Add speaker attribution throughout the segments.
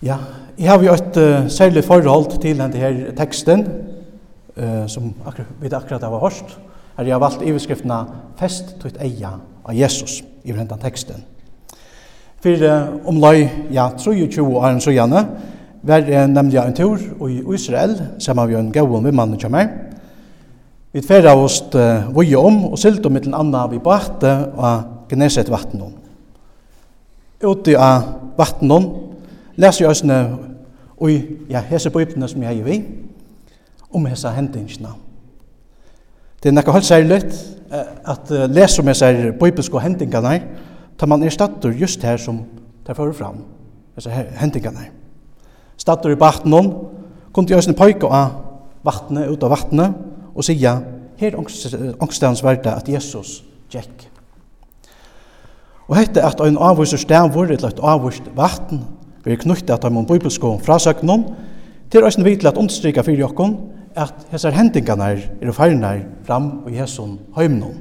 Speaker 1: Ja, jeg har jo et uh, særlig forhold til denne her teksten, uh, som akkur, vi akkurat har hørt. Her jeg har valgt iverskriftene «Fest til et eia av Jesus» i denne teksten. For uh, om løy, ja, 23 år enn så gjerne, var uh, nemlig en tur i Israel, som har vi en gavun ved mannen kommer. Vi tverra oss uh, vøye om og sylte om et anna vi bate og gneset vattnet. Ute av vattnet leser jeg også og ja, hese bøypene som jeg er i, om hese hendingsene. Det er nekka helt særlig at lese om hese bøypesko hendingene, tar man er stator just her som tar fører fram, hese hendingene. Stator i bahtenen, kom til Øsne pøyke av vattnet, ut av vattnet, og sier, her ångstens verda at Jesus gikk. Og hette at ein avvist stavur, eller et avvist vatten, Vi knyttet at de bibelske frasøkene til øyne vi til at understryka fyrir jokken at hessar hendingarna er færnar fram og i heimnum.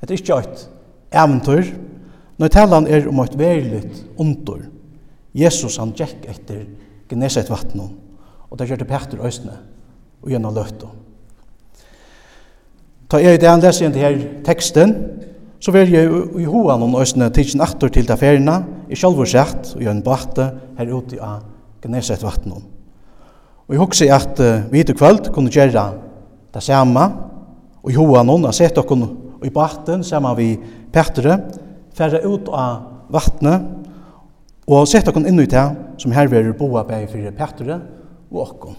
Speaker 1: Det er ikke et eventyr, når talan er om et veriligt ondur. Jesus han gikk etter gneset vattnum, og det gjør det Petter Østene og gjennom løtto. Ta jeg i det han leser igjen til her teksten, så vil jeg i hoan om Østene tidsen aktor til det ferina, i sjálfur sett i en bate her ute av Gneset vattnet. Og jeg husker at uh, vi til kvöld kunne gjøre det samme, og joa noen har sett dere i baten sammen vi Petre, færre ut av vattnet, og sett dere inn i det som her verer boa bei for Petre og okken.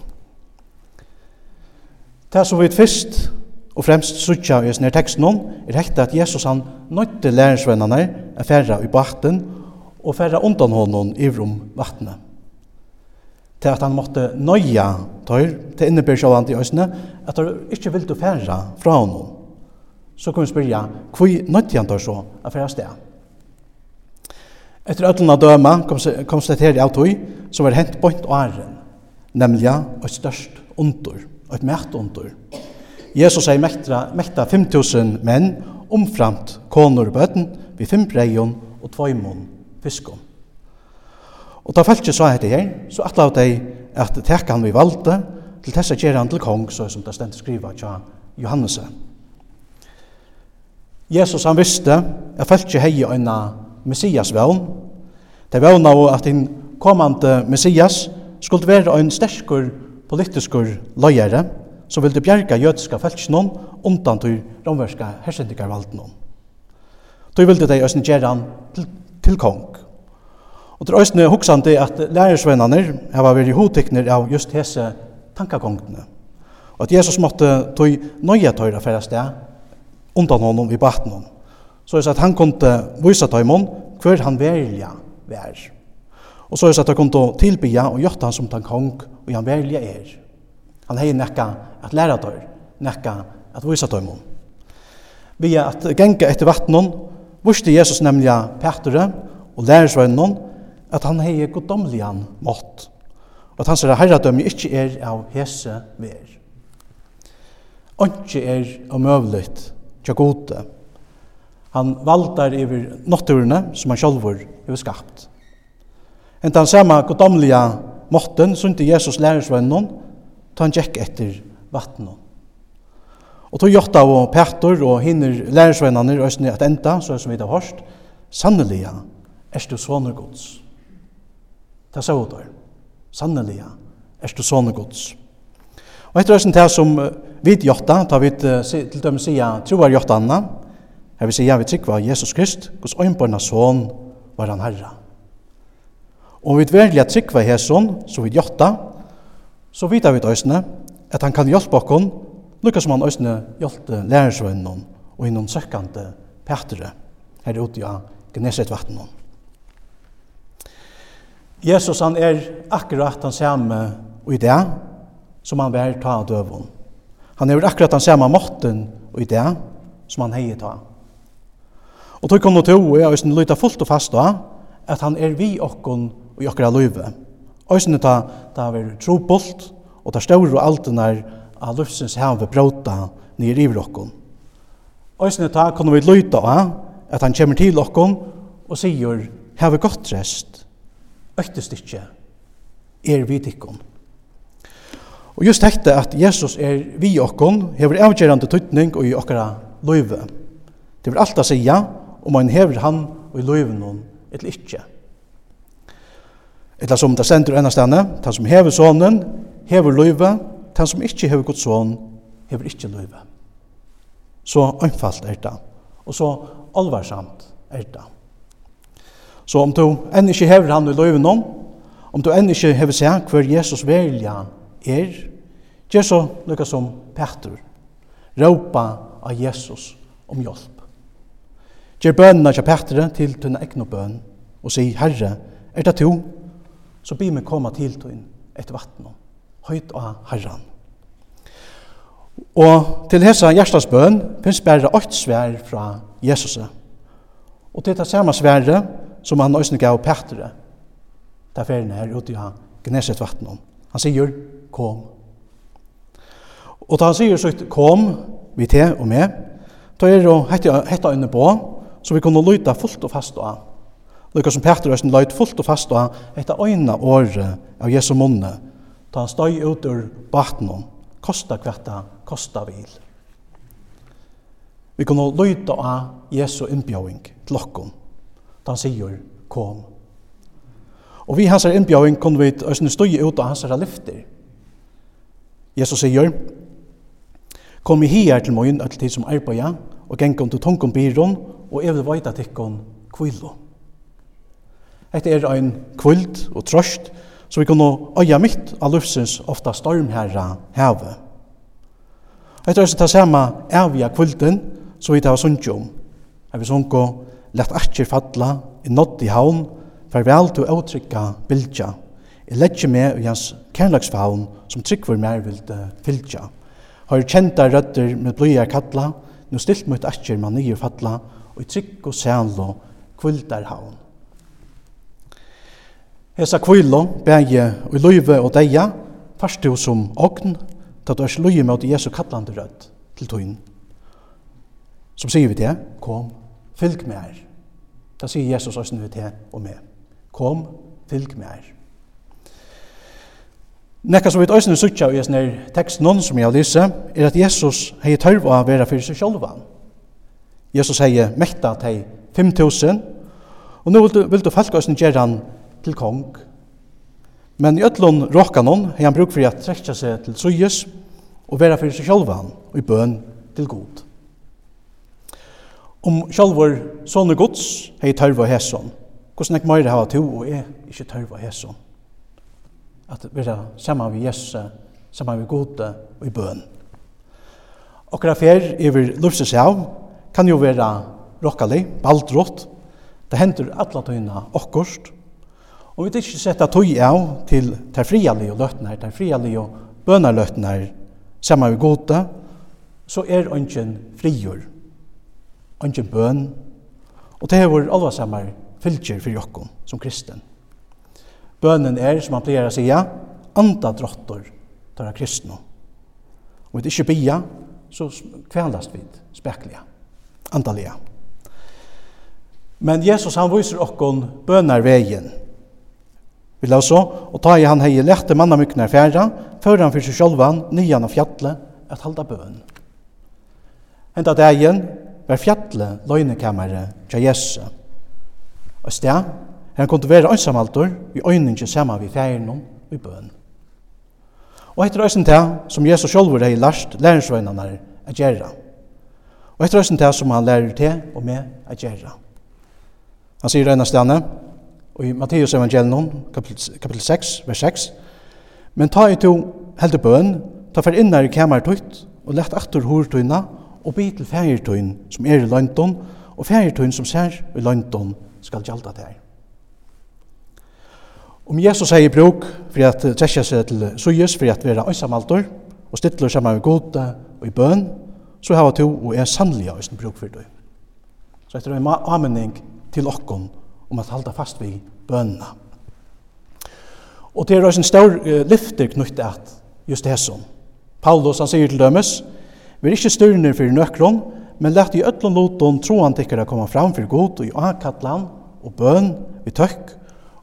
Speaker 1: Det som vi først og fremst sutja i denne teksten om, er hekta at Jesus han nøytte lærersvennerne er færre i baten, og færre undan honom iver om vattnet. Til at han måtte nøya tøyr, til innebær sjåland i øsne, at han ikke ville færre fra honom. Så kan vi spyrja, hvor nøyde han tøyr så a færre sted? Etter ødlena døma kom slett her i avtøy, så var hent bort åren, nemlig et størst under, et mært under. Jesus er mekta, mekta 5.000 menn, omframt konur og bøten, vi fem breion og tvøymon fiskum. Og da falt så hetta her, så atla av dei at teka han vi valde, til tessa gjer han til kong, så som det stendt skriva tja Johannese. Jesus han visste at fæltje hei øyna Messias vevn, det vevna og at den komande Messias skulle være en sterkur politiskur løyere, som ville bjerga jødiska fæltjenon undan til romverska hersendikarvaldenon. Då ville de ösn han til til kong. Og til østene hoksande at lærersvennerne har vært hodtekner av just hese tankakongene. Og at Jesus måtte tog nøye tøyre færre sted undan honom i baten. Så er det at han kunne vise tøymon hver han velja vær. Og så er det at han kunne tilbya og gjøre han som tan kong og han velja er. Han hei nekka at læra tøy, nekka at vise tøymon. Vi er at genga etter vattnen Vurste Jesus nemlig Petre og lærersvennen at han hei goddomlian mått, og at han sier at herradømme ikkje er av hese ver. Anki er omøvligt tja gode. Han valdar iver notturene som han sjálfur hefur skapt. Enda han sama goddomliga måtten sundi Jesus lærersvennen, ta han tjekk etter vattnet. Og tog jotta og Petter og hinner lærersvennerne østene at enda, så som vi har hørt, sannelig er du sånne gods. Det sa hun der. Sannelig er du sånne gods. Og etter østene til som vi jotta, tar vi til dem sida troar jotta anna, Jeg vil sida vi trykva Jesus Krist, hos øynbarna sån var han herra. Og vi verlig trykva Jesus, så vi jotta, så vidt vi østene, at han kan hjelpe okkon Lukas som han òsne hjelte lærersvennen og innom søkkande Petre her ute av Gnesetvattnen. Jesus han er akkurat han samme i det som han var ta av døven. Han er akkurat han samme måtten i det som han heier ta. Og tog kom nå til og jeg òsne lyta fullt og fast da at han er vi okkon og i okkara løyve. Øsne ta, ta er trobult og ta større og alt den er av luftsens heve bråta nir i vrokken. Øysene ta kunne vi løyta av at han kommer til okken og sier heve godt rest, øktest ikkje, er vi tikkun. Og just hekte at Jesus er vi okken, hever avgjerande tøytning og i okkara løyve. Det vil alltid sija om man hever han og i løyve noen eller ikkje. Etla som det sender ennastane, ta som hever sonen, hever løyve, den som ikke hever Guds son, hever ikke løyve. Så einfalt er det, og så alvarsamt er det. Så om du enn ikke hever han i løyve noen, om du enn ikke hever seg hver Jesus velja er, gjør så noe som Petter, råpa av Jesus om hjelp. Gjør bønene til Petter til tunne egne bøn, og sier, Herre, er det to? Så bi meg komme til tunne et vattnet høyt av Herren. Og til hesa hjertasbøn finnes bare åkt svær fra Jesus. Og til det samme svære som han også gav Petre, der ferien er ute i Gneset vattnet. Han sier, kom. Og da han sier så kom, vi til og med, da er det hette øyne på, så vi kunne lytte fullt og fast av. Lykke som Petre også løyte fullt og fast av etter øyne året av Jesu munne, ta han støy ut ur baten kosta kvarta, kosta vil. Vi kunne lyta av Jesu innbjøving til okkon, da han sier kom. Og vi hans innbjøving kunne vi østene støy ut av hans lyfter. Jesus sier, kom i hier til møyen all tid som arbeida, og gengum til tungum byrån, og evig veit veita ikkon kvilo. Hette er ein kvilt og trøst, så vi kunne øya mitt av lufsens ofta stormherra heve. Etter oss ta samme evige kvulten, så vi tar sunnkjom. Jeg vil sunko, lett akkir fadla, i nått i haun, farvel til å utrykka bildja. Jeg letjer meg i hans kærlagsfaun, som tryggver mer vil fylgja. Har kjenta rødder med blodja kattla, nu stilt mot akkir man nye fadla, og i trygg og sælo kvildar haun. Hesa kvilo bægje og løyve og deia, farst du som ogn, da du er løyve med Jesu kallande rødt til tøyen. Som sier vi det, kom, fylg med her. Da sier Jesus også nu til og med. Kom, fylg med her. Nekka som vi øyne sutja i sånne tekst noen som jeg har er at Jesus hei tørv å være fyrir seg sjolvan. Jesus hei mekta til 5.000, og nå vil du, vil du falka oss gjerne til kong. Men i ötlun råkanon har han bruk for at trekja seg til sujes og vera fyrir seg sjálvan og i bøn til god. Om sjálfur sonne gods hei tørva hesson. Hvordan ek meira hava to og er ikkje tørva hesson. At vera saman vi Jesu, saman vi gode og i bøn. Okra fer iver lufses hav kan jo vera rokkali, baldrott. Det hender atlatøyna okkurst. Og vi vil ikke sette tøy av til ter frialige løttene, ter frialige bønerløttene, sammen med gode, så er ønsken frigjør, ønsken bøn, og det er vår alvarsammer fylkjer for jokken som kristen. Bønnen er, som han pleier å si, anda drottor tar av kristne. Og vi ikke bia, så kvelast vi spekliga, andalega. Men Jesus han viser okkon bønarvegen, Vi la så, og ta i han hei lette mannamyknar fjæra, før han fyrir seg sjolvan, nyan av fjallet, at halda bøn. Henda dagen var fjallet løgnekamere tja Jesse. Og sted, han kunne være ansamaltor i øyningen saman vi fjærenom i bøn. Og etter øysen til, som Jesus sjolver hei lært lærersvøgnene er gjerra. Og etter øysen til, som han lærer til og med er gjerra. Han sier øynastene, i Matteus evangelion, kapitel 6, vers 6. Men ta i to helde bøn, ta fer innar i kamar tøyt, og lett aftur hurtøyna, og by til fægertøyn som er i London, og fægertøyn som ser i London skal gjalda der. Om Jesus sier bruk for at trekja seg til suyes for at vera øysamaltor, og stittler saman med gode og i bøn, så hava to og er sannlig av sin bruk for det. Så etter en anmenning til okkon om at halda fast vi bønna. Og det er også en stor uh, lyfter knytt at just det som. Paulus han sier til dømes, vi er ikke styrner for nøkron, men lett i øtlån loton troan tikkere komme fram for god og i akatlan og bøn vi tøkk,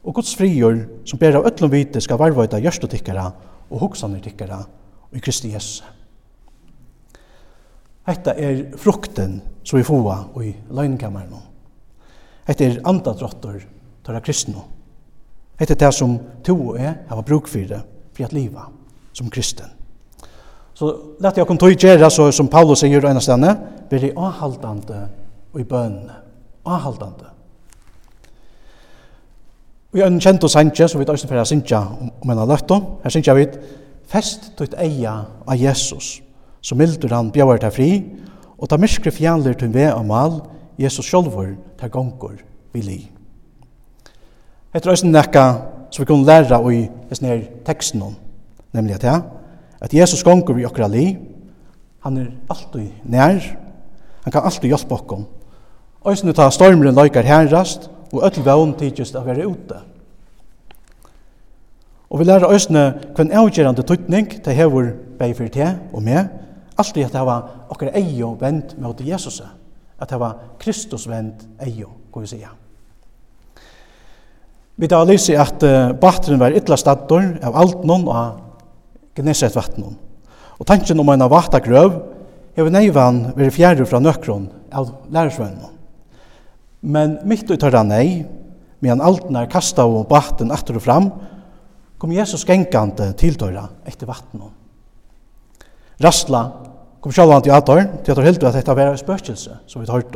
Speaker 1: og gods frigjør som ber av øtlån vite skal varvøyta gjørst og tikkere og hoksaner tikkere og i Kristi Jesus. Hetta er frukten som vi får i løgnkammeren. Hetta er andadrottor tørra kristne. Hette det som to og jeg har bruk for det, for at liva som kristen. Så lett jeg kom til å gjøre, så, som Paulus sier i ene stedet, blir det avhaldende og i bønene. Avhaldende. Vi har en kjent og sanje, så vi tar også for å synge om en av løtto. Her synge vi, fest ditt eia av Jesus, så mildur han bjør til fri, og ta myskre fjallir til vei og mal, Jesus sjolvor til gonger vi liv. Hetta er eisini nakka som vi kunne læra i hessin her teksten om, nemlig at, ja, at Jesus gonger vi okra li, han er alltid nær, han kan alltid hjelpa okkom. Eisini ta stormren leikar herrast, og öll vevn tidsist av være ute. Og vi lærer eisne hvem avgjerande tøytning til hevur bei fyrir te og meg, alltid at hava okkar eio vend mot Jesus, at hava Kristus vend eio, kan vi sige. Vi tar lyse at batteren var ytla staddor av altnån og gneset vattnån. Og tanken om en av vattagrøv hever neivan veri fjerde fra nøkron av lærersvønnen. Men mitt ut høyra nei, medan altnar kasta og batten atter og fram, kom Jesus genkande tiltøyra etter vattnån. Rastla kom sjalvan til ator, til ator heldur at dette var spøkelse, som vi tar hørt.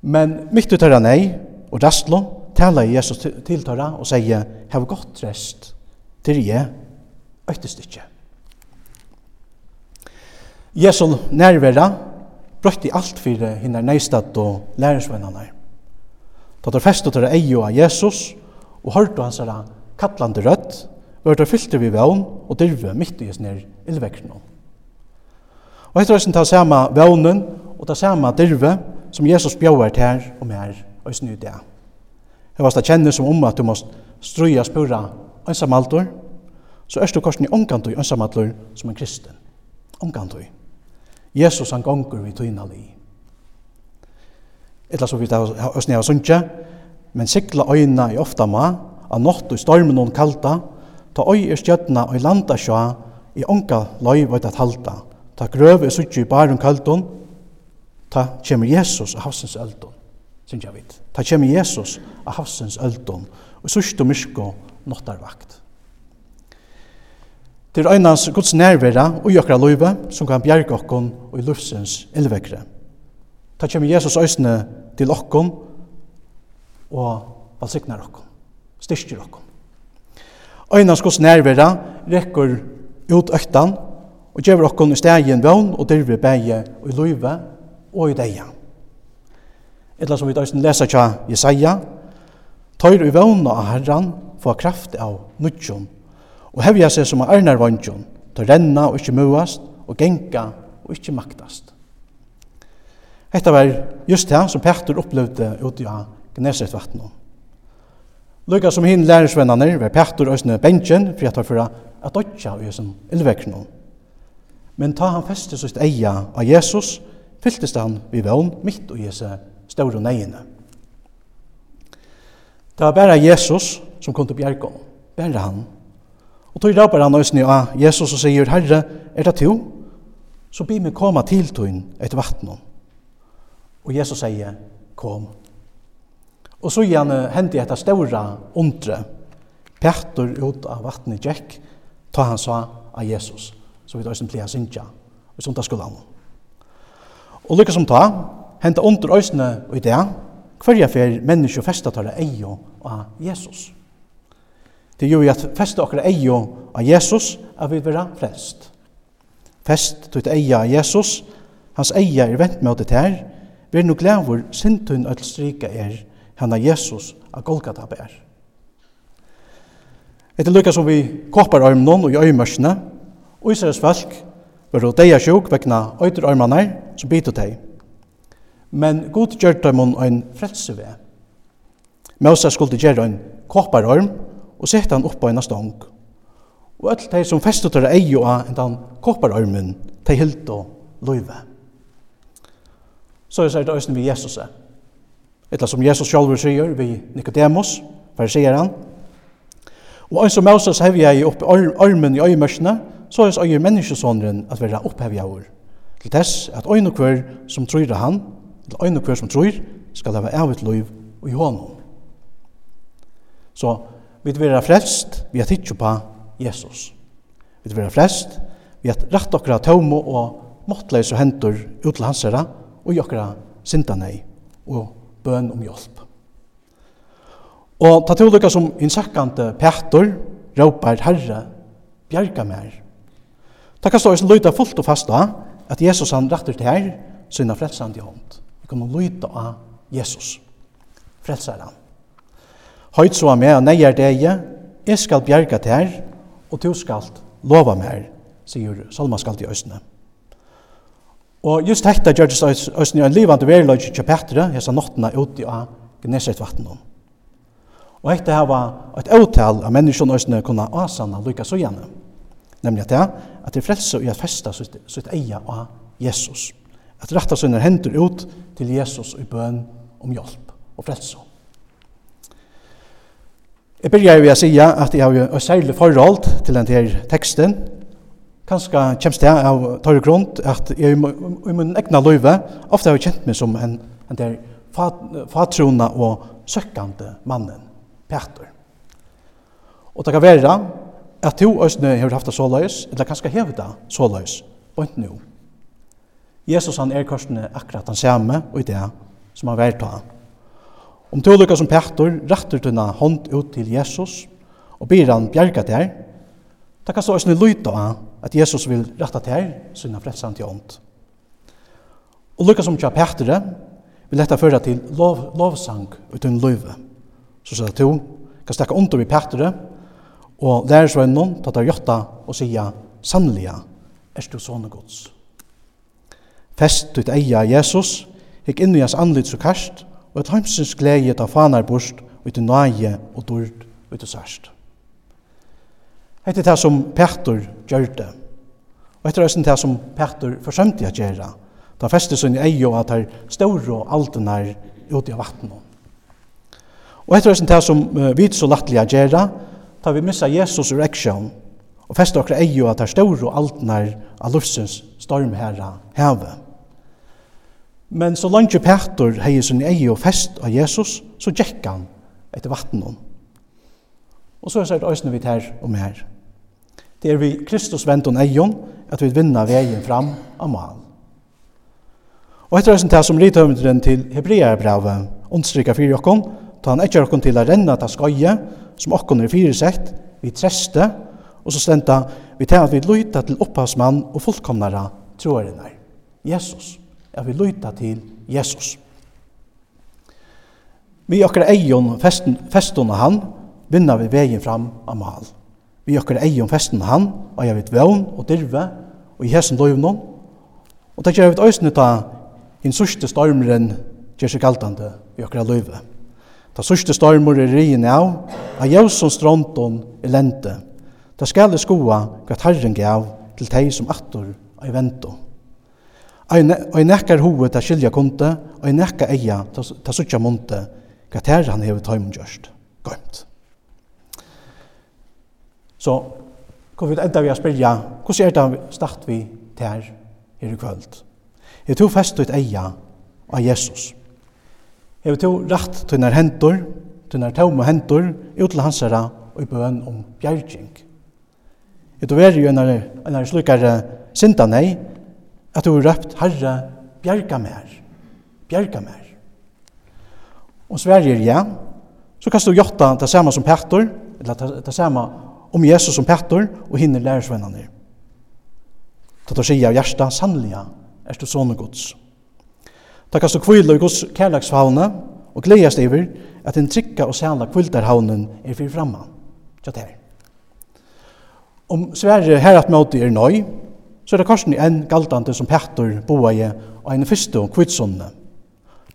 Speaker 1: Men mitt ut høyra nei, og rastla, tala Jesus til tåra og sier, hev godt rest, til jeg, øktest ikke. Jesu nærværa i alt fyrir hinnar neistad og lærersvennarnar. Da tar festet til eio av Jesus og hørte hans herra kallande rødt, var der fylte vi vevn og dyrve mitt i snir illvekkerne. Og etter høysen tar samme vevnen og ta samme dyrve som Jesus bjauer til her og mer og snu det. Jeg var kjennes som om at du måst struja spura ønsamaltor, så er du korsen i omgantui ønsamaltor som en kristen. Omgantui. Jesus han gonger vi tøyna li. Etla så vi det høsni av sunnje, men sikla øyna i ofta ma, av nått og stormen og kalta, ta øy er stjøtna og landa sjå i onka løy vart at halta. Ta grøv er suttje i barun kalton, ta kjemur Jesus av havsens eldon synger vi. Ta kjem Jesus av havsens öldum og sørst og myrsko nottarvakt. Det er einans Guds nærvera og jøkra løyve som kan bjerga okkon og i lufsens elvekre. Ta kjem Jesus òsne til okkon og valsiknar okkon, styrkir okkon. Einans Guds nærvera rekkur ut øktan og gjør okkon i stegin vogn og dyrve bæge og i løyve og i deia. Etla som vi døysen lesa tja Jesaja, tøyr i vøvna av herran, få kraft av nudjon, og hevja seg som av vantjon, vondjon, tøyr renna og ikkje muast, og genka og ikkje maktast. Hetta var just det som Petter opplevde ute av Gnesetvattnet. Lykka som hinn lærersvennerne var Petter øsne bensjen for at han fyrir at dodja i hessum ildvekkene. Men ta han festes sitt eia av Jesus, fylltist han vi vøvn mitt og Jesus ståre neiene. Det var bare Jesus som kom til bjerg om, bare han. Og tog rapper han nøysene av Jesus og sier, Herre, er det to? Så bi meg koma til tøyn etter vattnet. Og Jesus sier, kom. Og så gjerne hendi etter ståra undre, Petter ut av vattnet Jack, ta han sa av Jesus, så vi da som plia sinja, og sånt da skulle han. Og lykkes som ta, henta under øysene i det, hverja fer menneskje festa tala eio av Jesus. Det gjør vi at festa okkara eio av Jesus er vi vera frelst. Fest tutt eia av Jesus, hans eia er vent med det her, vi er no glævor sintun öll strika er, hana Jesus av Golgata bær. Etter lykka som vi koppar armnon og i øymørsene, og Israels folk var å deia sjuk vegna øyter armanar som bitur teg men god gjør dem en frelsevei. Moses skulle gjøre en kopparorm og sette han opp på en stong. Og alt de som festet der ei og av en kopparormen, de hilt og løyve. Så er det også vi Jesus Etter Etla som Jesus selv sier vi Nikodemus, for sier han. Og en som Moses hevja i opp armen i øyemørsene, så er det øyne menneskesåneren at være opphevja over. Til tess at øyne hver som tror han, til øyne hver som tror, skal leve evigt liv i hånden. Så vi vil være frelst vi har tidsjo på Jesus. Vi vil være frelst vi har rett okra tøvmo og måttleis og hentur ut til hans herra og i okra sindanei og bøn om hjelp. Og ta til lukka som innsakkande Petor råpar herre bjerga mer. Ta kan stå i sin løyta fullt og fasta at Jesus han rattur til her sinna frelsandi hånd. Vi kan lyta av Jesus. Frelser han. Høyt så av meg, og nei er jeg, skal bjerga til her, og du skal lova meg, sier Salmaskalt til Østene. Og just dette gjør det Østene en livande veriløg til Kjøpetre, hesa nottene ute av Gnesetvattnet. Og dette her var et avtal av menneskene Østene kunne asana lykka så gjerne. Nemlig at det, at det frelse i at festa sitt, sitt eia av Jesus. Jesus at rætta sine hendur ut til Jesus i bøn om hjelp og frelse. Jeg begynner ved å si at jeg har et særlig forhold til denne teksten. Kanskje kommer det av tørre grunn at jeg i min egna løyve ofte har kjent meg som en, en der fatrona og søkkande mannen, Peter. Og det kan være at to østene har haft det såløys, eller kanskje hevet det såløys, og ikke noe. Jesus han er korsene akkurat han samme og i det som han vært han. Om to lukka som Petter retter tunna hånd ut til Jesus og ber han bjerga der, da kan så òsne lytte av at Jesus vil ratta der sunna frelsan til ånd. Og lukka som tja Petter vil dette føre til lov, lovsang uten løyve. Så sier to, kan stekke under i Petter og lærer seg noen, ta å jotta og sier sannelig, er du sånne gods. Fest ut eia Jesus, hikk inn i hans anlit så karst, og et heimsins glede ta fanar bort, og til nøye og dord, og til sørst. Hette det som Petter gjør det, og etter det det som Petter forsømte å gjøre, ta festet i eia og at her ståre og alten er ute av vattnet. Og etter det som vi så lattelig å gjøre, ta vi missa Jesus ur eksjon, og festet okra ei og at her ståre og aldene er av luftsens stormherra hevet. Men så langt Petur hei sin eie og fest av Jesus, så gikk han etter vattnet. Og så er det øyne vi tar og her. Det er vi Kristus vent og eion, at vi vinner veien fram av mal. Og etter øyne som rithøvendren til Hebreabrevet, ondstrykka fyrir okkon, ta han etter okkon til å renne ta skoje, som okkon er fyrisekt, vi treste, og så stenta vi til at vi løyta til opphavsmann og fullkomnara troarinnar, Jesus. Jesus at vi lytta til Jesus. Vi okkar eion festen, av han, vinna vi vegin fram av mal. Vi okkar eion festen han, og jeg vet vevn og dirve, og i hesen løyvnån, og det gjør vi òsne ta hinn sørste stormeren gjør seg galtande i okkar løyve. Ta sørste stormer er rien av, av jævson stronton i lente. Ta skal skoa hva herren gav til teg som attor i vento. Ein nekkar hoved ta skilja kunde, og ein nekka eia ta suttja munte, hva ter han hever taimun gjørst, gøymt. Så, kom vi enda vi a spyrja, hvordan er det start vi ter her i kvöld? Er tog fest ut eia av Jesus? Er tog rakt tunnar hendur, tunnar taume hendur, ut til hansara og i bøn om bjergjeng? Er tog veri jo enn er slukare sinda at du har røpt Herre, bjerga mer, bjerga mer. Og Sverige er ja, så kan du gjøre det samme som Petter, eller det samme om Jesus som Petter, og hinner lærersvennerne. Ta du sier av hjertet, sannelig er du sånne gods. Ta kan du kvile i gods kærlagshavne, og gledes over at och trykka og sæla kviltarhavnen er fyrir framman. Tja det. Om Sverige her at møte er nøy, så er det korsen i en galdande som Petter boa i og en fyrste og kvitsunne.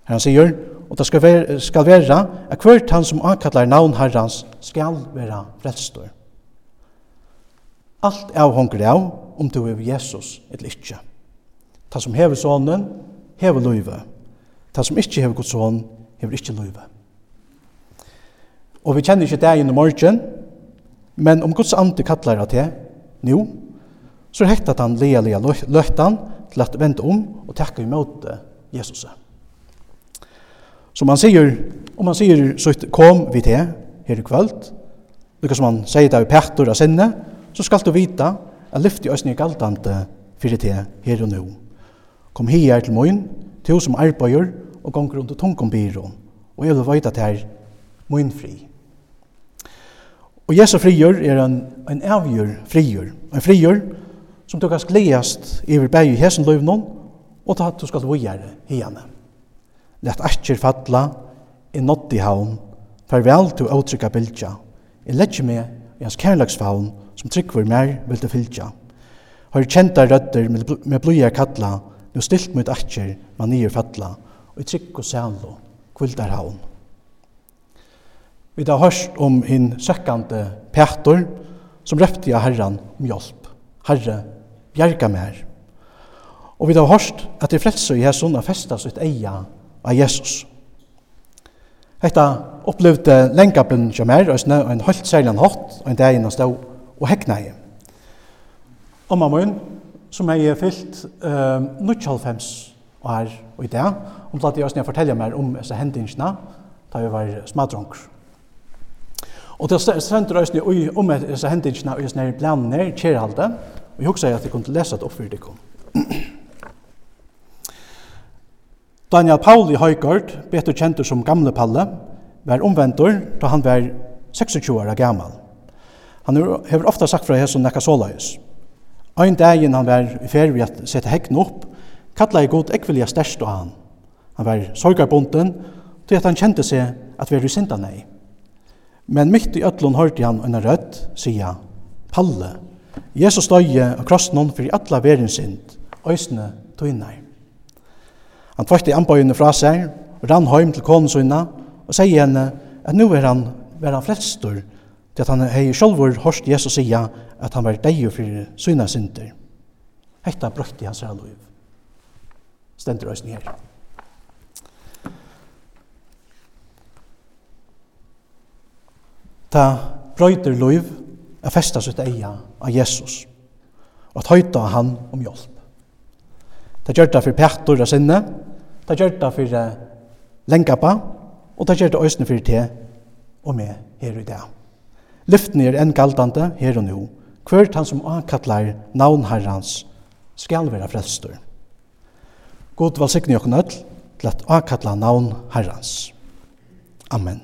Speaker 1: Her han sier, og det skal være, skal være at hvert han som ankallar navn herrans skal være frelstor. Alt er hongur av om du er Jesus eller ikke. Ta som hever sonen, hever løyve. Ta som ikke hever god son, hever ikke løyve. Og vi kjenner ikke dagen i morgen, men om Guds ande kallar det nå, så er han den lealige løttan til at vente om og takke imot Jesus. Som han sier, om han sier, så kom vi til her i kvöld, lukka som han sier det i pektor av sinne, så skal du vita at lyfti òsni i galdande fyrir til her og nu. Kom her til moin, til som arbeider og gonger rundt og tungkom byrån, og jeg vil vita til her moin fri. Og Jesu frigjør er en, en avgjør frigjør, en frigjør som du kan gledast iver bæg i hesen løvnån, og ta du skal vujere hiane. Lett atjer falla, i nått i haun, farvel til åtrykka bildja, i letje med i hans kærlagsfaun, som tryggver mer vil du fylgja. Har kjenta rødder med blodjar kalla, nu stilt mot atjer, man nyer falla, og i trygg og sælo, kvildar haun. Vi har hørt om hinn søkkande Petor, som røpte av herran om hjelp. Herre, bjerga mer. Og vi har hørt at det er frelse i Jesus har festet sitt eia av Jesus. Hetta opplevde lengapen som er, og en holdt særlig hatt, og en dag innan stå og hekna i. Omma min, som jeg er fyllt uh, 95 år og i dag, om at jeg også fortelle mer om disse hendingsene, da vi var smadronker. Og det stender også om disse hendingsene og disse planene, kjærhalde, Og jeg husker at jeg kunne lese det opp for det kom. Daniel Pauli Høygård, betur kjentur som gamle Palle, var omvendur da han var 26 år gammal. Han har ofta sagt fra hesson nekka såleis. Ein dagen han var i ferie ved å sette hekken opp, kalla jeg god ekvilja størst av han. Han var sorgarbunden, til at han kjente seg at vi er usinta nei. Men mitt i ötlun hørte han en rødt, sier Palle, Jesus støye og krossen for i alla verens synd, øysene tøynar. Han tvøkte anbøyene fra seg, og rann heim til konen og sier henne at nu er han, er han frelstur, til at han hei sjolvor hørst Jesus sia at han var deio for søyna synder. Hetta brøkti hans her loiv. Stendur øysen her. Ta brøyter loiv, at festa sitt eia av Jesus og at høyta av han om hjelp. Det gjør det for Petter og sinne, det gjør det for Lengkappa, og det gjør det øsne for te og med her i dag. Lyften er enn galdande her og nå, hvert han som ankallar navn herrans skal være frelstor. God valsikne jokken ødel til at akalla navn herrans. Amen.